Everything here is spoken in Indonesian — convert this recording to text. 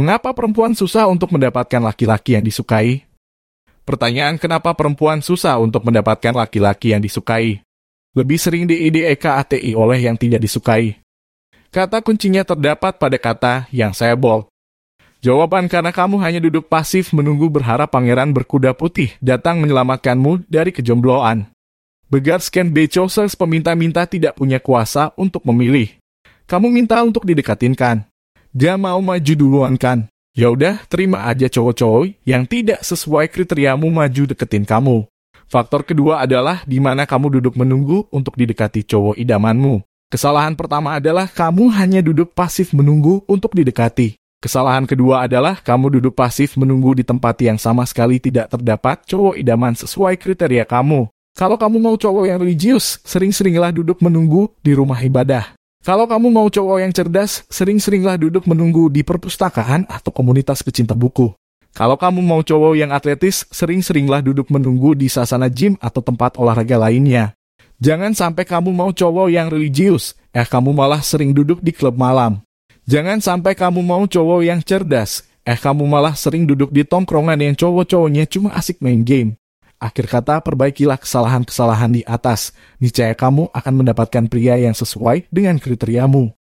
Mengapa perempuan susah untuk mendapatkan laki-laki yang disukai? Pertanyaan kenapa perempuan susah untuk mendapatkan laki-laki yang disukai? Lebih sering diidekati oleh yang tidak disukai. Kata kuncinya terdapat pada kata yang saya bol. Jawaban karena kamu hanya duduk pasif menunggu berharap pangeran berkuda putih datang menyelamatkanmu dari kejombloan. Begar scan becosers peminta-minta tidak punya kuasa untuk memilih. Kamu minta untuk didekatin kan? Dia mau maju duluan kan? Ya udah, terima aja cowok-cowok yang tidak sesuai kriteriamu maju deketin kamu. Faktor kedua adalah di mana kamu duduk menunggu untuk didekati cowok idamanmu. Kesalahan pertama adalah kamu hanya duduk pasif menunggu untuk didekati. Kesalahan kedua adalah kamu duduk pasif menunggu di tempat yang sama sekali tidak terdapat cowok idaman sesuai kriteria kamu. Kalau kamu mau cowok yang religius, sering-seringlah duduk menunggu di rumah ibadah. Kalau kamu mau cowok yang cerdas, sering-seringlah duduk menunggu di perpustakaan atau komunitas pecinta buku. Kalau kamu mau cowok yang atletis, sering-seringlah duduk menunggu di sasana gym atau tempat olahraga lainnya. Jangan sampai kamu mau cowok yang religius, eh kamu malah sering duduk di klub malam. Jangan sampai kamu mau cowok yang cerdas, eh kamu malah sering duduk di tongkrongan yang cowok-cowoknya cuma asik main game. Akhir kata, perbaikilah kesalahan-kesalahan di atas. Niscaya kamu akan mendapatkan pria yang sesuai dengan kriteriamu.